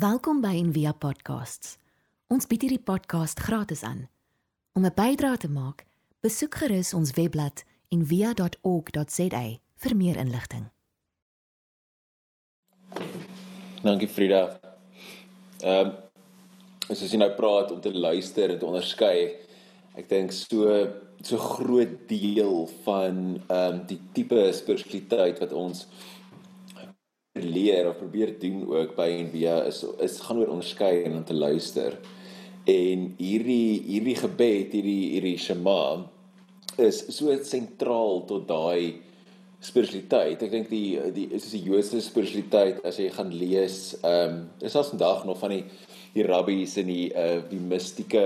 Welkom by Envia Podcasts. Ons bied hierdie podcast gratis aan. Om 'n bydrae te maak, besoek gerus ons webblad en via.org.za vir meer inligting. Dankie Frida. Ehm um, as jy nou praat om te luister en te onderskei, ek dink so so groot deel van ehm um, die tipe spiritualiteit wat ons leer of probeer doen ook by NVA is is gaan oor onderskei en om te luister. En hierdie hierdie gebed, hierdie hierdie shema is so sentraal tot daai spiritualiteit. Ek dink die die is die Joodse spiritualiteit as jy gaan lees, ehm um, is as vandag nog van die die rabbies en die uh die mistieke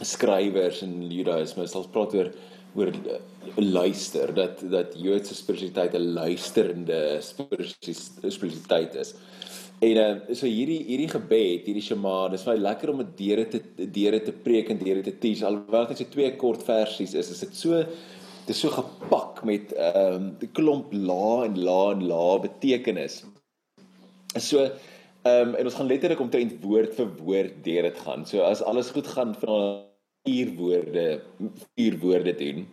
skrywers in Judaïsme sal praat oor oor uh, luister dat dat Joodse spiritualiteit 'n luisterende spiritualiteit is. En uh, so hierdie hierdie gebed, hierdie shema, dis baie lekker om dit deure te deure te preek en deure te teach. Alhoewel dit net so twee kort versies is, is dit so dit is so gepak met ehm um, 'n klomp la en la en la betekenis. So ehm um, en ons gaan letterlik omtrent woord vir woord deur dit gaan. So as alles goed gaan van vier woorde vier woorde doen.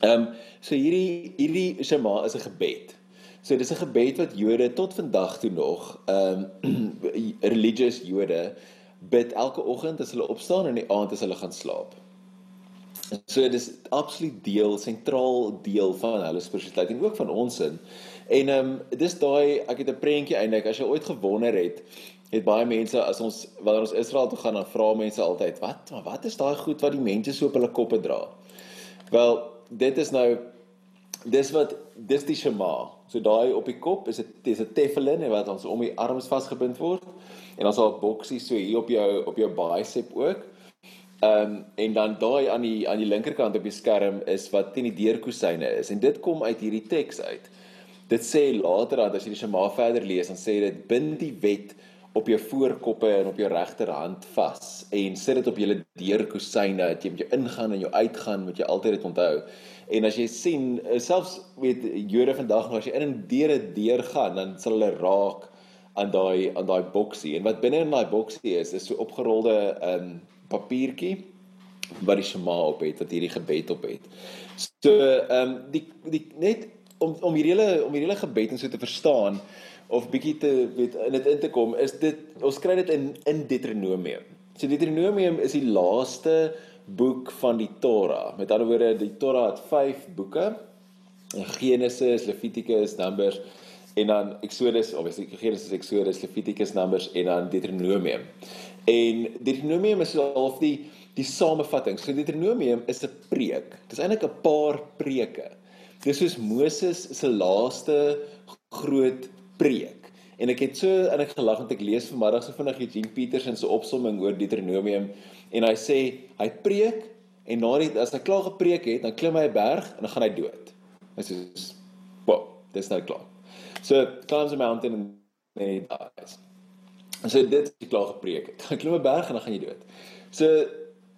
Ehm um, so hierdie hierdie Shema is 'n gebed. So dis 'n gebed wat Jode tot vandag toe nog ehm um, religious Jode bid elke oggend as hulle opstaan en die aand as hulle gaan slaap. So dis absoluut deel sentraal deel van hulle spiritualiteit en ook van ons in. En ehm um, dis daai ek het 'n prentjie eintlik as jy ooit gewonder het het baie mense as ons wanneer ons Israel toe gaan dan vra mense altyd wat wat is daai goed wat die mense so op hulle koppe dra. Wel, dit is nou dis wat dis die Shema. So daai op die kop is dit dis 'n tefillin wat ons om die arms vasgebind word en dan sal 'n boksie so hier op jou op jou bicep ook. Ehm um, en dan daai aan die aan die linkerkant op die skerm is wat teen die deurkusyne is en dit kom uit hierdie teks uit. Dit sê later dat as jy die Shema verder lees dan sê dit bind die wet op jou voorkoppe en op jou regterhand vas en sit dit op julle deurkusyne dat jy met jou ingaan en jou uitgaan moet jy altyd dit onthou. En as jy sien eh, selfs weet Jode vandag nog as jy in 'n deure deur gaan dan sal hulle raak aan daai aan daai boksie en wat binne in daai boksie is is so opgerolde um papiertjie wat die Shema op het wat hierdie gebed op het. So um die die net om om hierdie hele om hierdie hele gebed en so te verstaan of bietjie te weet in dit in te kom is dit ons kry dit in in Deuteronomium. So Deuteronomium is die laaste boek van die Torah. Met ander woorde, die Torah het 5 boeke. Genesis, Levitikus, Numbers en dan Exodus, obviously Genesis, Exodus, Levitikus, Numbers en dan Deuteronomium. En Deuteronomium is half die die samevatting. So Deuteronomium is 'n preek. Dit is eintlik 'n paar preke. Dis soos Moses se laaste groot preek. En ek het so en ek gelag want ek lees vanmiddag so vinnig Eugene Peterson se opsomming oor Deuteronomium en hy sê hy preek en na die as hy klaar gepreek het, dan klim hy 'n berg en dan gaan hy dood. Hy sê, "Wow, dis nou klaar." So, climbs a mountain and then he dies. En so dit is klaar gepreek het. Hy klim 'n berg en dan gaan jy dood. So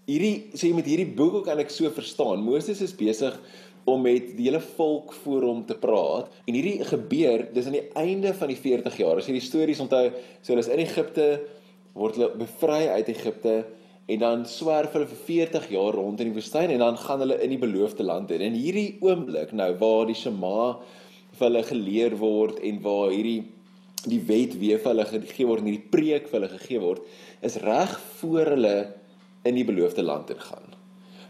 hierdie sê so jy met hierdie boek ook kan ek so verstaan. Moses is besig om met die hele volk voor hom te praat. En hierdie gebeur dis aan die einde van die 40 jaar. As jy die stories onthou so hulle is in Egipte word hulle bevry uit Egipte en dan swerf hulle vir 40 jaar rond in die woestyn en dan gaan hulle in die beloofde land in. En hierdie oomblik nou waar die Shema vir hulle geleer word en waar hierdie die wet weer vir hulle gegee word en hierdie preek vir hulle gegee word is reg voor hulle in die beloofde land ingaan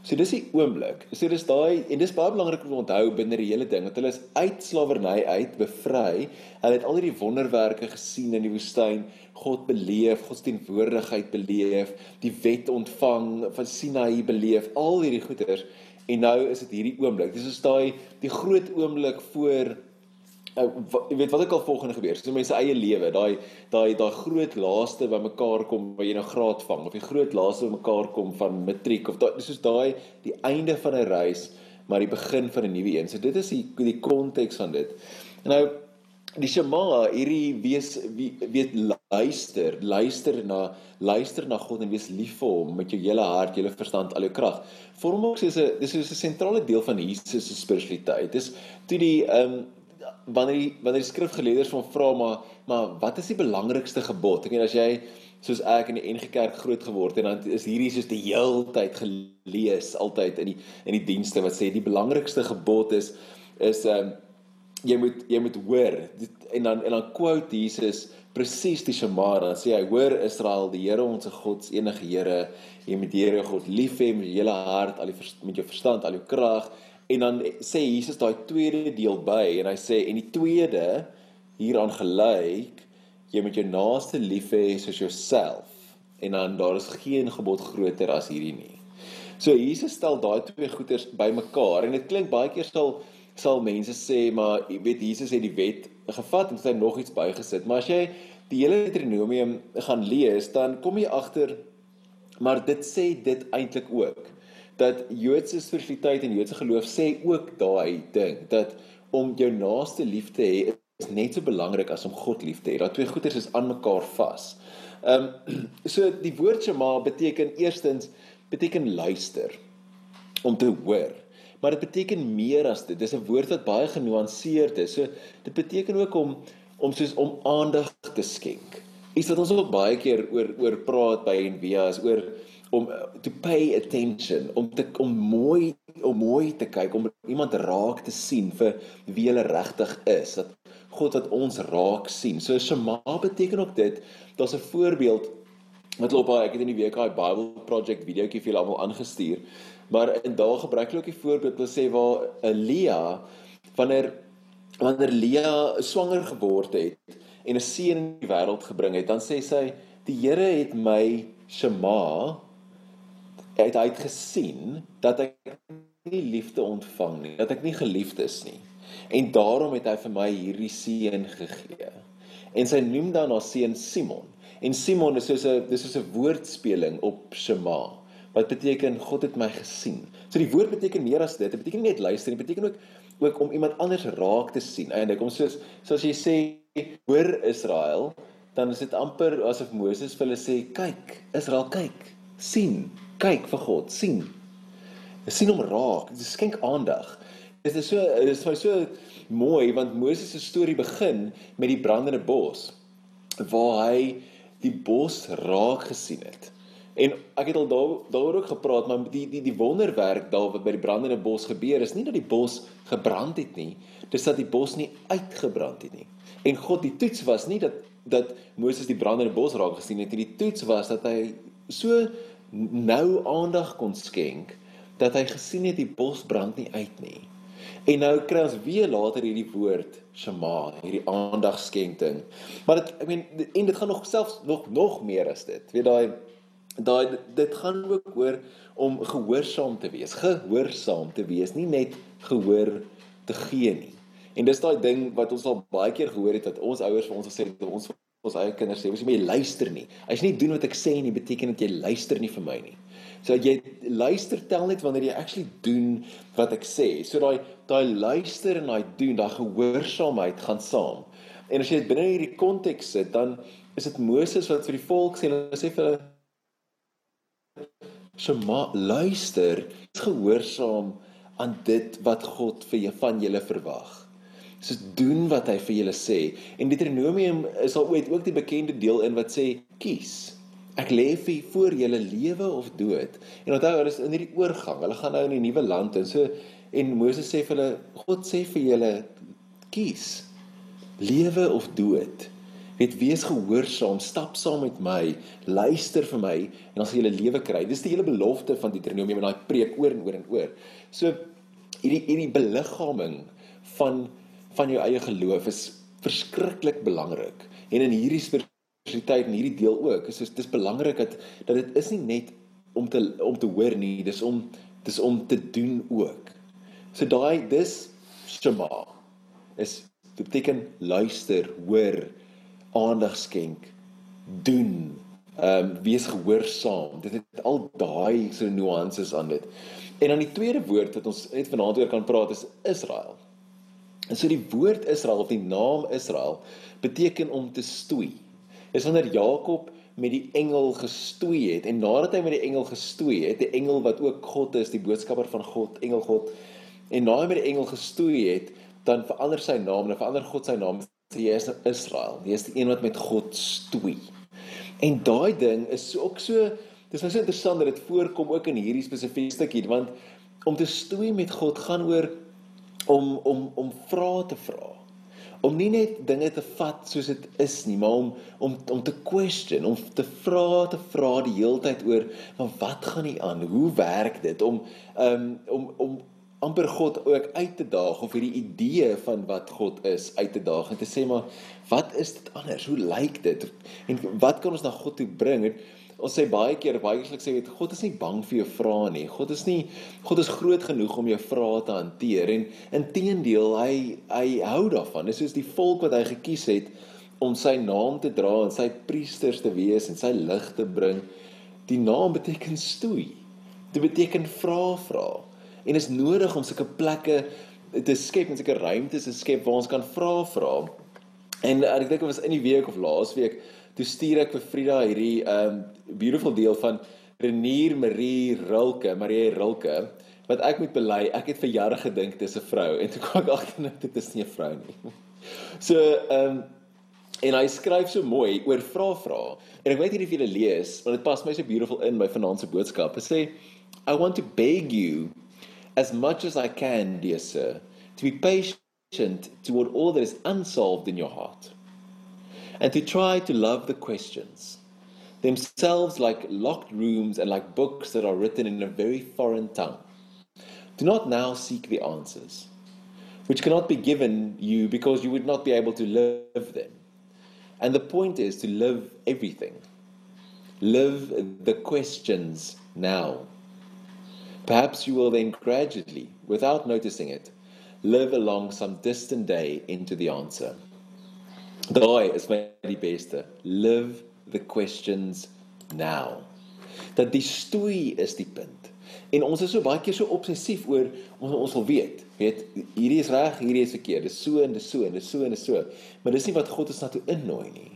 So dis die oomblik. So dis daai en dis baie belangrik om te onthou binne die hele ding dat hulle is uit slawerny uit bevry. Hulle het al hierdie wonderwerke gesien in die woestyn, God beleef, God se teenwoordigheid beleef, die wet ontvang van Sinaï beleef, al hierdie goeders. En nou is dit hierdie oomblik. Dis is daai die groot oomblik voor uh, jy weet wat ek al volgende gebeur. So mense eie lewe, daai daai daai groot laaste by mekaar kom waar jy nou graad vang of die groot laaste by mekaar kom van matriek of daai soos daai die einde van 'n reis, maar die begin van 'n nuwe een. So dit is die die konteks van dit. En nou die Shema, hierdie wees weet luister, luister na luister na God en wees lief vir hom met jou hele hart, jou verstand, al jou krag. Vorm ook soos 'n dis soos 'n sentrale deel van Jesus se spiritualiteit. Dis toe die ehm um, wanneer die wanneer die skrifgeleerders van vra maar maar wat is die belangrikste gebod? Ek meen as jy soos ek in die NG Kerk groot geword het en dan is hierdie soos die heeltyd gelees altyd in die in die dienste wat sê die belangrikste gebod is is ehm um, jy moet jy moet hoor en dan en dan quote Jesus presies die Shema dan sê hy hoor Israel die Here ons God se enige Here jy moet die Here God lief hê met jou hele hart al die met jou verstand al jou krag en dan sê Jesus daai tweede deel by en hy sê en die tweede hieraan gelyk jy moet jou naaste lief hê soos jouself en dan daar is geen gebod groter as hierdie nie. So Jesus stel daai twee goeders bymekaar en dit klink baie keer sal sal mense sê maar jy weet Jesus het die wet gevat en hy nog iets bygesit. Maar as jy die hele Deuteronomium gaan lees, dan kom jy agter maar dit sê dit eintlik ook dat Joodse spiritualiteit en Joodse geloof sê ook daai ding dat om jou naaste lief te hê is net so belangrik as om God lief te hê. Daai twee goeders is aan mekaar vas. Ehm um, so die woord Shema beteken eerstens beteken luister om te hoor. Maar dit beteken meer as dit. Dis 'n woord wat baie genuanceerd is. So dit beteken ook om om soos om aandag te skenk. Iets wat ons ook baie keer oor oor praat by Envia is oor om to pay attention, om te om mooi om mooi te kyk, om iemand raak te sien vir wie hulle regtig is. Dat God wat ons raak sien. So Shema beteken ook dit. Daar's 'n voorbeeld wat loop baie ek het in die week daai Bible Project videoetjie vir julle almal aangestuur. Maar in daar gebruik hulle ook die voorbeeld wat sê waar Elia wanneer wanneer Lea swanger geword het en 'n seun in die wêreld gebring het, dan sê sy die Here het my Shema het hy het gesien dat ek nie liefde ontvang nie, dat ek nie geliefd is nie. En daarom het hy vir my hierdie seun gegee. En sy noem dan haar seun Simon. En Simon is soos 'n dis is 'n woordspeling op Shema wat beteken God het my gesien. So die woord beteken meer as dit. Dit beteken nie net luister nie, dit beteken ook ook om iemand anders raak te sien. En ek kom soos soos jy sê hoor Israel, dan is dit amper asof Moses vir hulle sê kyk, Israel kyk, sien, kyk vir God, sien. Sien hom raak, skenk aandag. Dit is so dit is so mooi want Moses se storie begin met die brandende bos waar hy die bos raak gesien het. En ek het al daar daaroor ook gepraat, maar die die die wonderwerk daar wat by die brandende bos gebeur is nie dat die bos gebrand het nie, dis dat die bos nie uitgebrand het nie. En God die toets was nie dat dat Moses die brandende bos raak gesien het nie, die toets was dat hy so nou aandag kon skenk dat hy gesien het die bos brand nie uit nie. En nou kry ons weer later hierdie woord Shema, hierdie aandagskenking. Maar dit ek meen en dit gaan nog selfs nog nog meer as dit. Weet daai daai dit gaan ook oor om gehoorsaam te wees, gehoorsaam te wees, nie net gehoor te gee nie. En dis daai ding wat ons al baie keer gehoor het dat ons ouers vir ons gesê het ons ons eie kinders sê, "Ons moet jy luister nie. As jy nie doen wat ek sê nie, beteken dit jy luister nie vir my nie." So jy luister tel net wanneer jy actually doen wat ek sê. So daai daai luister en daai doen, daai gehoorsaamheid gaan saam. En as jy dit binne hierdie konteks sit, dan is dit Moses wat vir die volk sê, hy sê vir hulle Shema, luister, gehoorsaam aan dit wat God vir jou van julle verwag so doen wat hy vir julle sê. En Deuteronomium is al ooit ook die bekende deel in wat sê kies. Ek lê vir voor julle lewe of dood. En onthou, hulle is in hierdie oorgang. Hulle gaan nou in 'n nuwe land en so en Moses sê vir hulle, God sê vir julle kies. Lewe of dood. Weet wees gehoorsaam, stap saam met my, luister vir my en dan sal jy 'n lewe kry. Dis die hele belofte van Deuteronomium en daai preek oor en oor en oor. So hierdie hierdie beliggaaming van van jou eie geloof is verskriklik belangrik. En in hierdie spiritualiteit en hierdie deel ook, is dit is belangrik dat dat dit is nie net om te om te hoor nie, dis om dis om te doen ook. So daai dis shema is beteken luister, hoor, aandag skenk, doen, ehm um, wees gehoorsaam. Dit het al daai so nuances aan dit. En dan die tweede woord wat ons net vanaand oor kan praat is Israel. So die woord Israel of die naam Israel beteken om te stoei. Dis wanneer Jakob met die engel gestoei het en nadat hy met die engel gestoei het, die engel wat ook God is, die boodskapper van God, engel God, en nadat hy met die engel gestoei het, dan verander sy naam en verander God sy naam. Hy is Israel. Hy is die een wat met God stoei. En daai ding is ook so dis nou so interessant dat dit voorkom ook in hierdie spesifieke stukkie want om te stoei met God gaan oor om om om vrae te vra om nie net dinge te vat soos dit is nie, maar om om om te question, om te vra te vra die heeltyd oor, maar wat gaan nie aan? Hoe werk dit om um, om om amper God ook uit te daag of hierdie idee van wat God is uit te daag en te sê maar wat is dit anders? Hoe lyk dit? En wat kan ons na God toe bring? En, Ons sê baie keer baie keer sê weet God is nie bang vir jou vrae nie. God is nie God is groot genoeg om jou vrae te hanteer en inteendeel hy hy hou daarvan. Dis soos die volk wat hy gekies het om sy naam te dra en sy priesters te wees en sy lig te bring. Die naam beteken stoei. Dit beteken vra vra. En is nodig om sulke plekke te skep en sulke ruimtes te skep waar ons kan vra vra. En ek dink dit was in die week of laas week toe stuur ek vir Frida hierdie um beautiful deel van Renier Marie Rilke, Marie Rilke wat ek moet bely, ek het vir jare gedink dis 'n vrou en toe kom ek agter net dit is nie 'n vrou nie. So um en hy skryf so mooi oor vra vra. En ek weet hierdie vir julle lees, want dit pas my so beautiful in my vanaand se boodskap. Hy sê I want to beg you as much as I can, dear sir, to be patient toward all that is unsolved in your heart. And to try to love the questions themselves like locked rooms and like books that are written in a very foreign tongue. Do not now seek the answers, which cannot be given you because you would not be able to live them. And the point is to live everything. Live the questions now. Perhaps you will then gradually, without noticing it, live along some distant day into the answer. Daai is my die beste. Live the questions now. Dat die stoei is die punt. En ons is so baie keer so obsessief oor ons ons wil weet, weet, hierdie is reg, hierdie is verkeerd. Dis so en dis so en dis so en dis so. Maar dis nie wat God ons na toe innooi nie.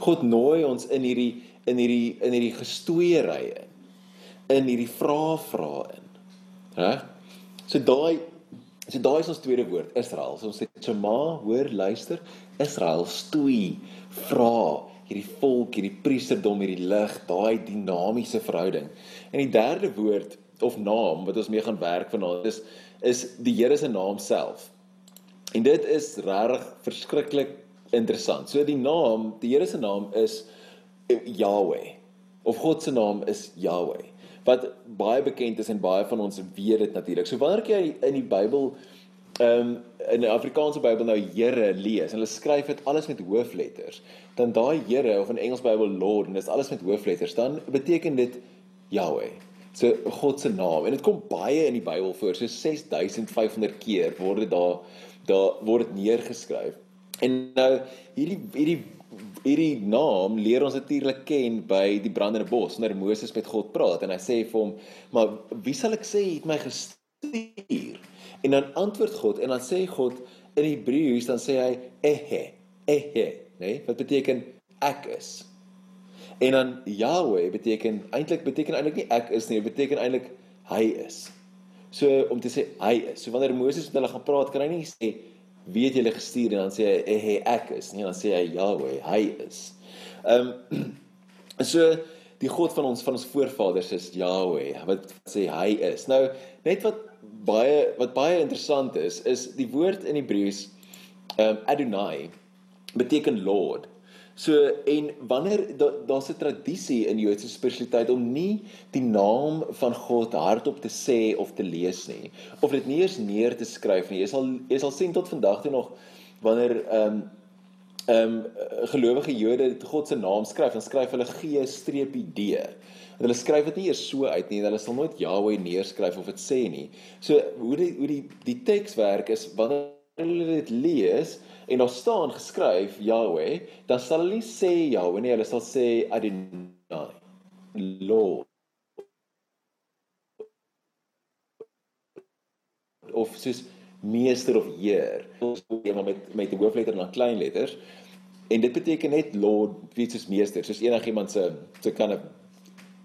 God nooi ons in hierdie in hierdie in hierdie gestoeiery in. In hierdie vrae vra in. Hæ? So daai so daai is ons tweede woord, Israel. So ons sê Shema, hoor, luister. Israel stoei, vra hierdie volk, hierdie priesterdom, hierdie lig, daai dinamiese verhouding. En die derde woord of naam wat ons mee gaan werk vanaand is is die Here se naam self. En dit is regtig verskriklik interessant. So die naam, die Here se naam is Yahweh of God se naam is Yahweh wat baie bekend is en baie van ons weet dit natuurlik. So wanneer jy in die Bybel ehm um, in die Afrikaanse Bybel nou Here lees, hulle skryf dit alles met hoofletters, dan daai Here of in Engels Bybel Lord en dis alles met hoofletters, dan beteken dit Yahweh. So God se naam en dit kom baie in die Bybel voor, so 6500 keer word dit daar daar word dit neergeskryf. En nou hierdie hierdie hierdie naam leer ons natuurlik ken by die brandende bos wanneer Moses met God praat en hy sê vir hom, "Maar wie sal ek sê het my gestuur?" En dan antwoord God en dan sê God in Hebreëus dan sê hy ehe, ehe, nê? Nee? Wat beteken ek is. En dan Yahweh beteken eintlik beteken eintlik nie ek is nie, dit beteken eintlik hy is. So om te sê hy is. So wanneer Moses met hulle gaan praat, kan hy nie sê wie het julle gestuur en dan sê hy ehe ek is nie, dan sê hy Yahweh, hy is. Ehm um, so die God van ons van ons voorvaders is Yahweh wat sê hy is. Nou net wat baie wat baie interessant is is die woord in Hebreëus um, Adonai beteken Lord. So en wanneer daar's da 'n tradisie in Joodse spiritualiteit om nie die naam van God hardop te sê of te lees nie of dit nie eens neer te skryf nie. Jy sal jy sal sien tot vandag toe nog wanneer ehm um, ehm um, gelowige Jode God se naam skryf, dan skryf hulle G streepie D. Want hulle skryf dit nie eers so uit nie. Hulle sal nooit Yahweh neerskryf of dit sê nie. So hoe die hoe die die teks werk is wanneer hulle dit lees en daar staan geskryf Yahweh, dan sal hulle nie sê Yahweh nie, hulle sal sê Adonai. Lord. Of soos meester of heer. Ons moet met met die hoofletter na klein letters. En dit beteken net Lord, wie soos meester, soos enigiemand se se kan 'n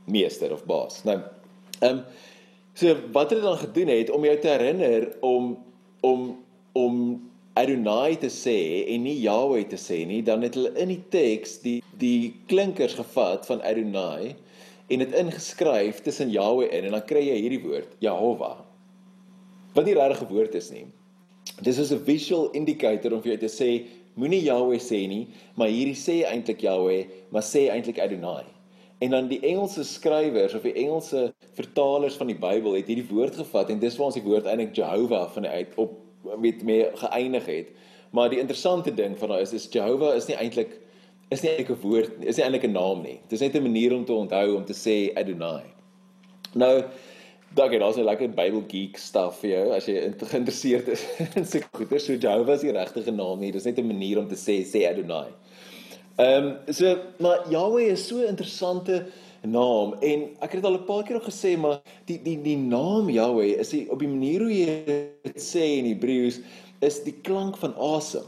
meester of baas. Nou, ehm um, so wat het hy dan gedoen het om jou te herinner om om om Adonai te sê en nie Yahweh te sê nie, dan het hulle in die teks die die klinkers gevat van Adonai en dit ingeskryf tussen Yahweh in en dan kry jy hierdie woord Jehovah. Wat nie regtig 'n woord is nie. Dis is 'n visual indicator om vir jou te sê moenie Yahweh sê nie, maar hierdie sê eintlik Yahweh, maar sê eintlik Adonai. En dan die Engelse skrywers of die Engelse vertalers van die Bybel het hierdie woord gevat en dis waar ons die woord eintlik Jehovah van uit op met mee geëindig het. Maar die interessante ding van daai is is Jehovah is nie eintlik is nie eintlik 'n woord is nie eintlik 'n naam nie. Dit is net 'n manier om te onthou om te sê Adonai. Nou Daar gee 'n lekker Bible geek stuff vir jou as jy geïnteresseerd is in sulke goeie. So Jehovah is die regte naam nie. Dis net 'n manier om te sê sê Adonai. Ehm um, so maar Yahweh is so 'n interessante naam en ek het dit al 'n paar keer gesê maar die die die naam Yahweh is die, op die manier hoe jy dit sê in Hebreëus is die klank van asem.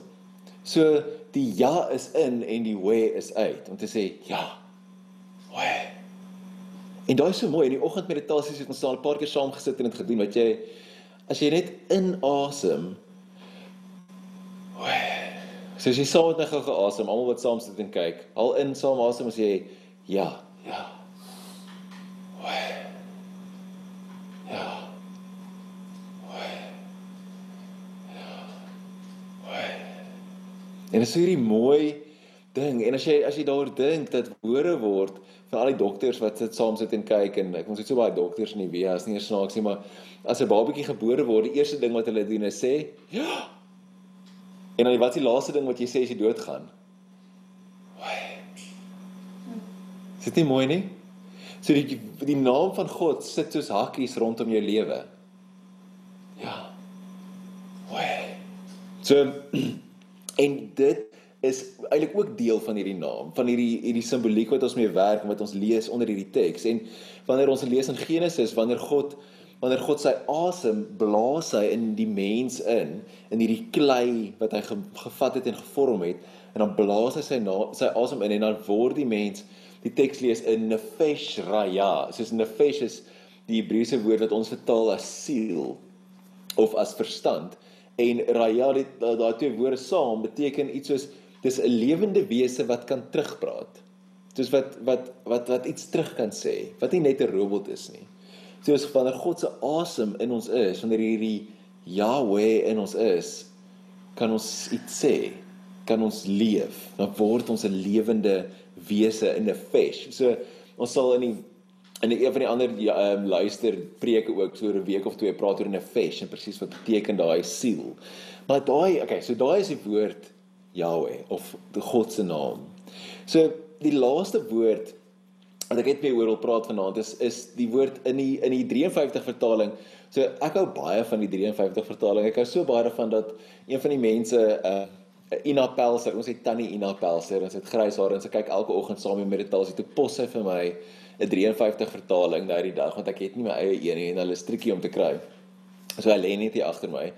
So die ja is in en die we is uit om te sê ja. We. En daai is so mooi in die oggendmeditasies het ons al 'n paar keer saam gesit en dit gedoen wat jy as jy net inasem we. So as jy saam met my gou geasem, almal wat saam sit en kyk, al in saam asem as jy ja, ja. We. Ja. We. Ja. We. En dit is hierdie mooi ding en as jy as jy daaroor dink dat hore word vir al die dokters wat sit saam sit en kyk en ek ons het so baie dokters in die as nie snaaks nie, maar as 'n babatjie gebore word, die eerste ding wat hulle doen is sê, "Ja." En dan wat is die laaste ding wat jy sê as jy doodgaan? Is dit nie mooi nie? So die die naam van God sit soos hakkies rondom jou lewe. Ja. So en dit is eintlik ook deel van hierdie naam, van hierdie hierdie simboliek wat ons mee werk en wat ons lees onder hierdie teks. En wanneer ons lees in Genesis, wanneer God wanneer God sy asem blaas hy in die mens in in hierdie klei wat hy ge, gevat het en gevorm het en dan blaas hy sy na, sy asem in en dan word die mens die teks lees in nefesh raya. Soos nefesh is die Hebreëse woord wat ons vertaal as siel of as verstand. En raya daai twee woorde saam beteken iets soos dis 'n lewende wese wat kan terugpraat. Soos wat wat wat wat iets terug kan sê wat nie net 'n robot is nie. Soos wanneer God se asem in ons is, wanneer hierdie Yahweh in ons is, kan ons iets sê, kan ons leef. Dan word ons 'n lewende wese in 'n fesh. So ons sal in die in een van die ander ja, um, luister preke ook so 'n week of twee praat oor 'n fesh en presies wat beteken daai siel. Maar daai, okay, so daai is die woord Yahweh of die God se naam. So die laaste woord wat ek net mee oor wil praat vanaand is is die woord in die in die 53 vertaling. So ek hou baie van die 53 vertaling. Ek hou so baie daarvan dat een van die mense uh Ina Pelser, ons het tannie Ina Pelser, ons het grys haar en sy kyk elke oggend saam met meditasie toe pos sy vir my 'n 53 vertaling daai dag want ek het nie my eie een nie en hulle is triekie om te kry. So hy lê net hier agter my.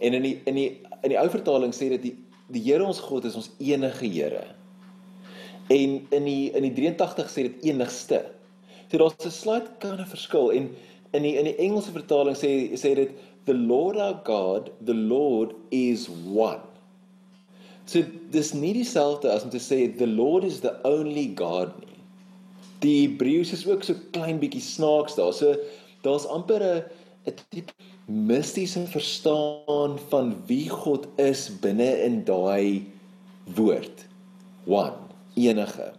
En in die in die in die ou vertaling sê dit die die Here ons God is ons enige Here. En in die in die 83 sê dit enigste. So daar's 'n slight kind of verskil en in die in die Engelse vertaling sê sê dit the Lord our God, the Lord is one. So dis nie dieselfde as om te sê the Lord is the only God nie. Die Hebreëus is ook so klein bietjie snaaks daar. So daar's amper 'n 'n tipe mistiese verstaan van wie God is binne in daai woord. One enige.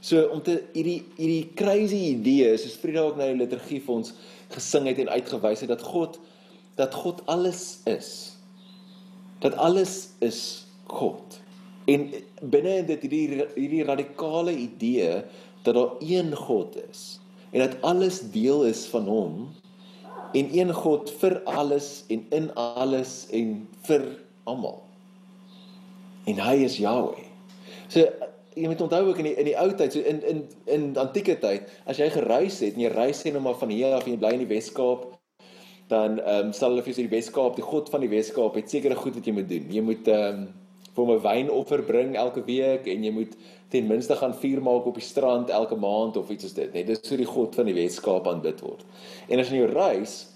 So om te hierdie hierdie crazy idee soos Frida ook nou in liturgie vir ons gesing het en uitgewys het dat God dat God alles is. Dat alles is God. En binne in dit hierdie hierdie radikale idee dat daar een God is en dat alles deel is van hom en een God vir alles en in alles en vir almal. En hy is Yahweh. So jy moet onthou ook in die in die ou tyd, so in in in antieke tyd, as jy gereis het en jy reis sê nou maar van hier af en jy bly in die Wes-Kaap, dan ehm um, sal hulle vir jou sê die Wes-Kaap, die God van die Wes-Kaap het sekere goed wat jy moet doen. Jy moet ehm um, vir 'n wynoffer bring elke week en jy moet ten minste gaan vuur maak op die strand elke maand of iets soos dit. Net dis so die God van die Wes-Kaap aanbid word. En as jy reis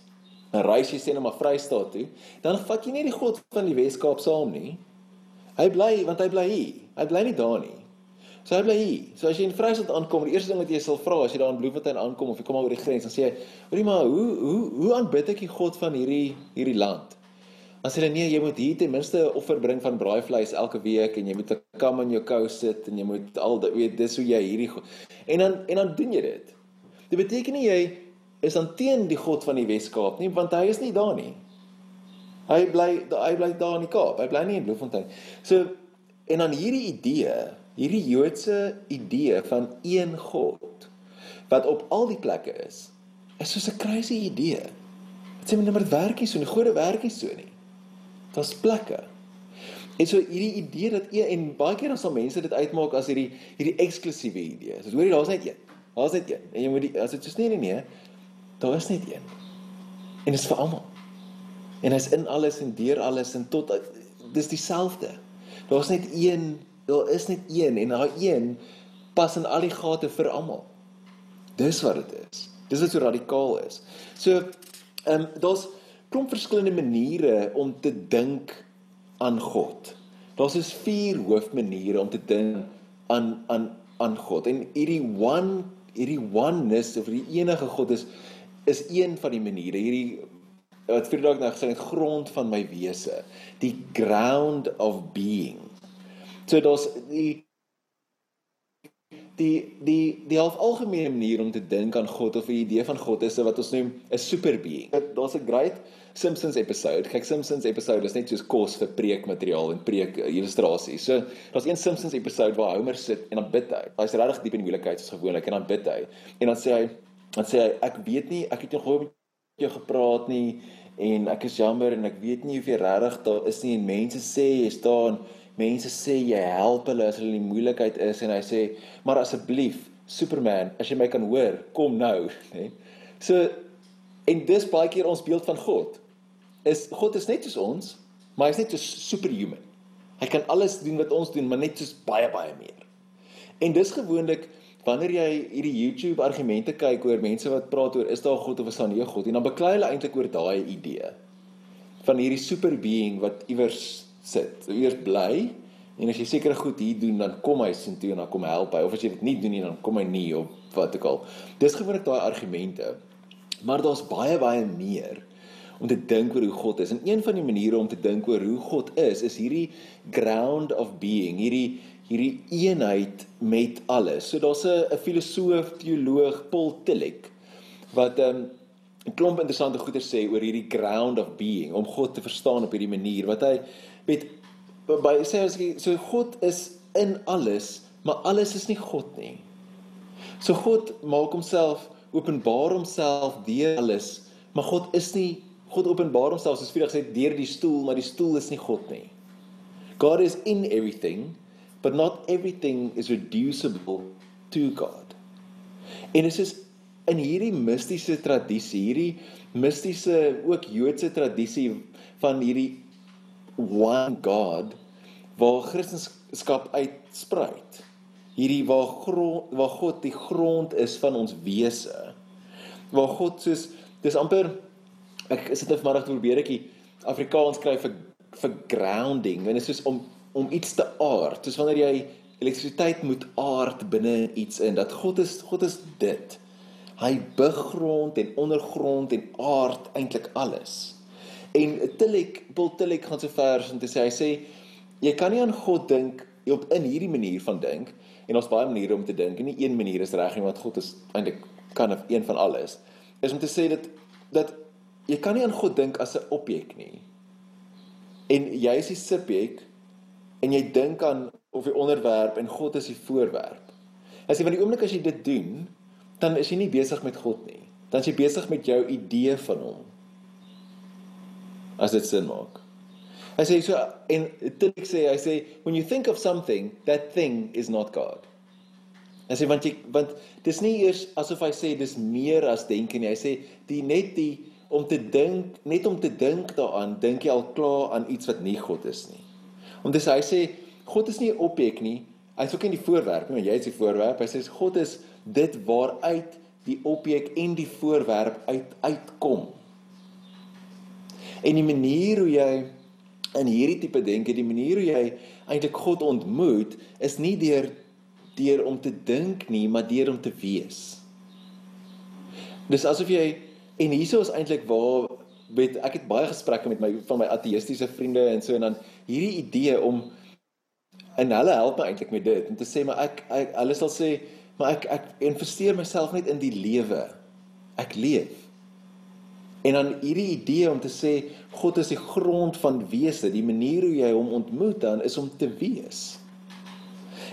Dan reis jy sê net maar Vrystaat toe, dan vat jy nie die God van die Weskaap saam nie. Hy bly want hy bly hier. Hy bly nie daar nie. So hy bly hier. So as jy in Vryheid aankom, die eerste ding wat jy sal vra as jy daar in Bloemfontein aankom of jy kom oor die grens, dan sê jy, "Hoorie maar, hoe hoe hoe aanbid ek die God van hierdie hierdie land?" Dan sê hulle, "Nee, jy moet hier ten minste 'n offer bring van braaivleis elke week en jy moet 'n kam in jou kou sit en jy moet al weet dis hoe jy hierdie En dan en dan doen jy dit. Dit beteken nie jy is dan teen die God van die Wes-Kaap nie, want hy is nie daar nie. Hy bly hy bly daar in die Kaap. Hy bly nie in Bloemfontein. So en dan hierdie idee hierdie Joodse idee van een God wat op al die plekke is, is soos 'n crazy idee. Dit sê my net werk nie so nie, gode werk nie so nie. Daar's plekke. En so hierdie idee dat een en baie keer dan sal mense dit uitmaak as hierdie hierdie eksklusiewe idee. So hoorie, daar's net een. Daar's net een. En jy moet die as dit soos nee nee nee, daar is net een. En dit is vir almal. En hy's in alles en deur alles en tot dis dieselfde. Daar's net een Daar is net een en daai een pas in al die gate vir almal. Dis wat dit is. Dis wat so radikaal is. So, ehm um, daar's klomp verskillende maniere om te dink aan God. Daar's is vier hoofmaniere om te dink aan aan aan God. En hierdie one hierdie oneness of die enige God is is een van die maniere. Hierdie wat vir dalk nou gesê het grond van my wese, die ground of being. So daar's die die die die half algemene manier om te dink aan God of 'n idee van God is wat ons noem 'n super being. Daar's 'n great Simpsons episode. Kyk Simpsons episode is net soos kos vir preekmateriaal en preek illustrasies. So daar's een Simpsons episode waar Homer sit en dan bid hy. Hy's regtig diep in moeilikheid soos gewoonlik en dan bid hy. En dan sê hy dan sê hy ek weet nie, ek het nog nooit met jou gepraat nie en ek is jammer en ek weet nie of jy regtig daar is nie en mense sê jy staan mense sê jy help hulle as hulle in moeilikheid is en hy sê maar asseblief Superman as jy my kan hoor kom nou nê so en dis baie keer ons beeld van God is God is net soos ons maar hy's net so superhuman hy kan alles doen wat ons doen maar net soos baie baie meer en dis gewoonlik wanneer jy hierdie YouTube argumente kyk oor mense wat praat oor is daar God of is daar nie 'n God en dan beklei hulle eintlik oor daai idee van hierdie super being wat iewers sit. Eers bly en as jy sekere goed hier doen dan kom hy sien toe en dan kom hy help hy of as jy dit nie doen nie dan kom hy nie of wat ook al. Dis gewoonlik daai argumente. Maar daar's baie baie meer om te dink oor hoe God is. En een van die maniere om te dink oor hoe God is is hierdie ground of being, hierdie hierdie eenheid met alles. So daar's 'n 'n filosoof, teoloog Paul Tillich wat ehm um, 'n klomp interessante goeie sê oor hierdie ground of being om God te verstaan op hierdie manier wat hy met by sê as jy so God is in alles, maar alles is nie God nie. So God maak homself openbaar homself deur alles, maar God is nie God openbaar homself soos Vrydag sê deur die stoel, maar die stoel is nie God nie. God is in everything, but not everything is reducible to God. En dit is in hierdie mistiese tradisie, hierdie mistiese ook Joodse tradisie van hierdie one God waar Christendom uitspruit. Hierdie waar grond waar God die grond is van ons wese. Waar God soos dis amper ek sit net vanoggend probeer ek Afrikaans kry vir vir grounding en dit is soos om om iets te aard. Soos wanneer jy elektrisiteit moet aard binne iets in dat God is God is dit. Hy begrond en ondergrond en aard eintlik alles. En Tillik, Paul Tillik gaan so ver om te sê hy sê jy kan nie aan God dink op in hierdie manier van dink en ons baie maniere om te dink en nie een manier is reg nie want God is eintlik kan of een van alles is om te sê dat dat jy kan nie aan God dink as 'n objek nie. En jy is die subjek en jy dink aan of die onderwerp en God is die voorwerp. As jy van die oomblik as jy dit doen, dan is jy nie besig met God nie. Dan is jy besig met jou idee van hom as dit sin maak. Hy sê so en dit sê hy sê when you think of something that thing is not God. Hy sê want jy want dis nie eers asof hy sê dis meer as denke nie. Hy sê die net die om te dink net om te dink daaraan dink jy al klaar aan iets wat nie God is nie. Om dis hy sê God is nie 'n objek nie. Hy's ook nie die voorwerp nie, maar jy is die voorwerp. Hy sê God is dit waaruit die objek en die voorwerp uit uitkom. En die manier hoe jy in hierdie tipe denke, die manier hoe jy eintlik God ontmoet, is nie deur deur om te dink nie, maar deur om te wees. Dis asof jy en hieso is eintlik waar met ek het baie gesprekke met my van my ateïstiese vriende en so en dan hierdie idee om en hulle help my eintlik met dit om te sê maar ek, ek hulle sal sê maar ek ek investeer myself net in die lewe. Ek leef. En dan hierdie idee om te sê God is die grond van wese, die manier hoe jy hom ontmoet dan is om te wees.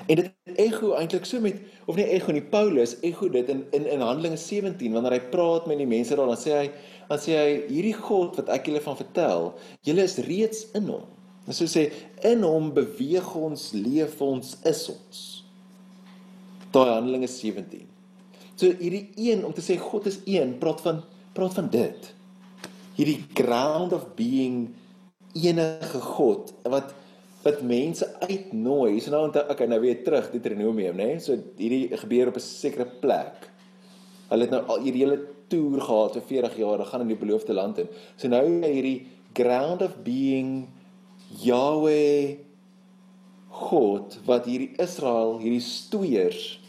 En dit ego eintlik so met of nie ego nie Paulus ego dit in in in Handelinge 17 wanneer hy praat met die mense daar dan sê hy dan sê hy hierdie God wat ek julle van vertel, julle is reeds in hom. Dit sou sê in hom beweeg ons, leef ons, is ons. Daai Handelinge 17. So hierdie een om te sê God is een, praat van praat van dit. Hierdie ground of being enige God wat wat mense uitnooi. So nou okay, nou weer terug Deuteronomium, né? Nee? So hierdie gebeur op 'n sekere plek. Hulle het nou al hierdie hele toer gehad vir 40 jaar, hulle gaan in die beloofde land in. So nou hierdie ground of being Yahweh God wat hierdie Israel, hierdie stoeiers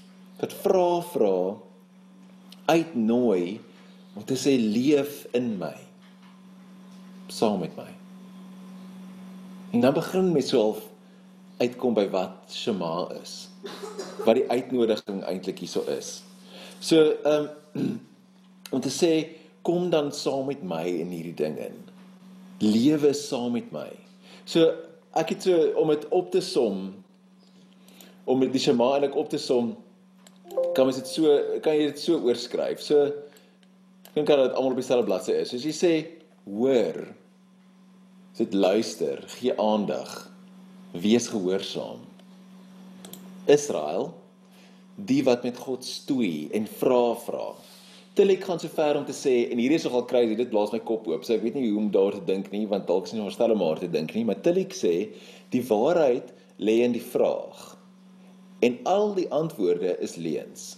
wat vra vra uitnooi om te sê leef in my saam met my. En dan begin met so half uitkom by wat Shema is. Wat die uitnodiging eintlik hierso is. So ehm um, om te sê kom dan saam met my in hierdie ding in. Lewe saam met my. So ek het so om dit op te som om die Shema eintlik op te som kan mens dit so kan jy dit so oorskryf. So dink dat dit almal op dieselfde bladsy is. So as jy sê hoor Sit luister, gee aandag. Wees gehoorsaam. Israel, die wat met God stoei en vra vra. Tillik gaan so ver om te sê en hierdie is nogal crazy, dit blaas my kop oop. So ek weet nie hoe om daar te dink nie, want dalk is nie verstel om maar te dink nie, maar Tillik sê die waarheid lê in die vraag. En al die antwoorde is leuns.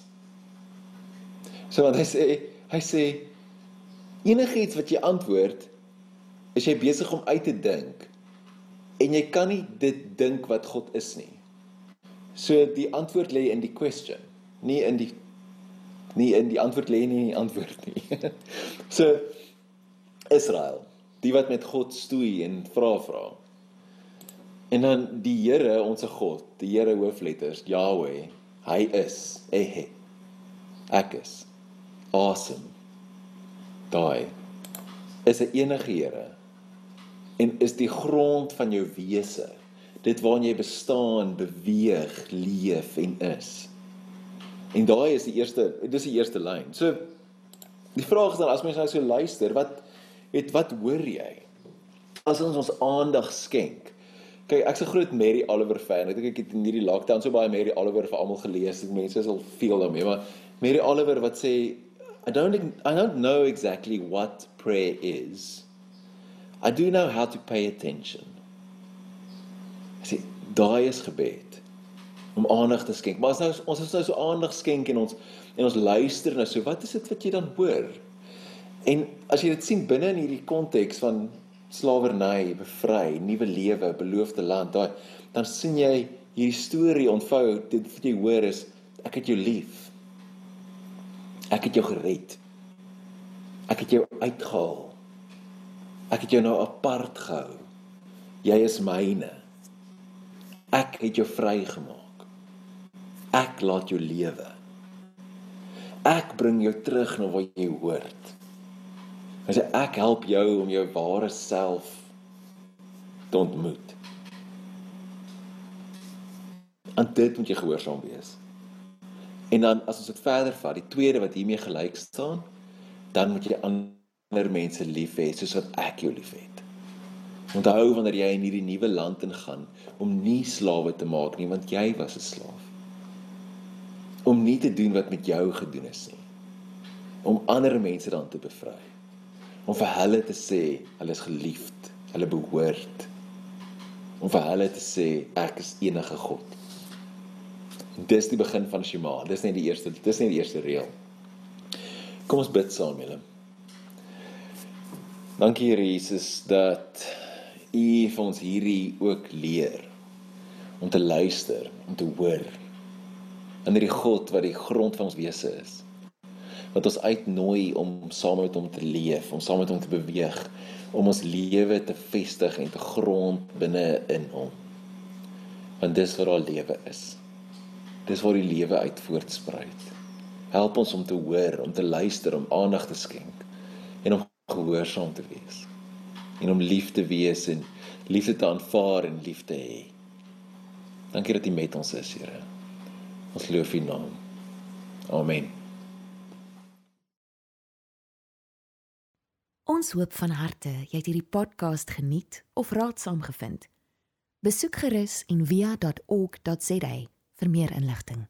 So wat hy sê, hy sê enigiets wat jy antwoord is jy besig om uit te dink en jy kan nie dit dink wat God is nie. So die antwoord lê in die question, nie in die nie in die antwoord lê nie in die antwoord nie. so Israel, die wat met God stoei en vra vra. En dan die Here, ons God, die Here hoofletters, Yahweh, hy is, ehe. Ek is. Awesome. Daai is 'n enige Here en is die grond van jou wese. Dit waarin jy bestaan, beweeg, leef en is. En daai is die eerste, dis die eerste lyn. So die vraag is dan as mens nou so luister, wat het wat hoor jy? As ons ons aandag skenk. Kyk, ek's 'n groot Mary Oliver fan. Ek dink ek het in hierdie lockdown so baie Mary Oliver vir almal gelees. Ek mense is al veel daarmee, maar Mary Oliver wat sê I don't I don't know exactly what prayer is. I do know how to pay attention. Sê daai is gebed om aandag te skenk. Maar as nou ons is nou so aandag skenk en ons en ons luister nou so, wat is dit wat jy dan hoor? En as jy dit sien binne in hierdie konteks van slawerny, bevry, nuwe lewe, beloofde land, daai dan sien jy hierdie storie ontvou. Dit wat jy hoor is ek het jou lief. Ek het jou gered. Ek het jou uitgehaal. Ek het jou nou apart gehou. Jy is myne. Ek het jou vrygemaak. Ek laat jou lewe. Ek bring jou terug na waar jy hoort. As ek help jou om jou ware self te ontmoet. En dit moet jy gehoorsaam wees. En dan as ons dit verder vat, die tweede wat hiermee gelyk staan, dan moet jy aan ander mense lief hê soos wat ek jou liefhet. Onthou wanneer jy in hierdie nuwe land ingaan om nie slawe te maak nie want jy was 'n slaaf. Om nie te doen wat met jou gedoen is nie. Om ander mense dan te bevry. Om vir hulle te sê hulle is geliefd, hulle behoort. Om vir hulle te sê ek is enige God. Dis die begin van Shema. Dis net die eerste, dis net die eerste reël. Kom ons bid saam, julle. Dankie Here Jesus dat U vir ons hierdie ook leer om te luister, om te hoor. En hierdie God wat die grond van ons wese is. Wat ons uitnooi om saam met hom te leef, om saam met hom te beweeg, om ons lewe te vestig en te grond binne in hom. Want dis wat al lewe is. Dis waar die lewe uit voortspruit. Help ons om te hoor, om te luister, om aandag te skenk gehoorsaam te wees. En om lief te wees en liefde te aanvaar en lief te hê. Dankie dat U met ons is, Here. Ons loof U naam. Amen. Ons hoop van harte jy het hierdie podcast geniet of raadsaam gevind. Besoek gerus en via.ok.za vir meer inligting.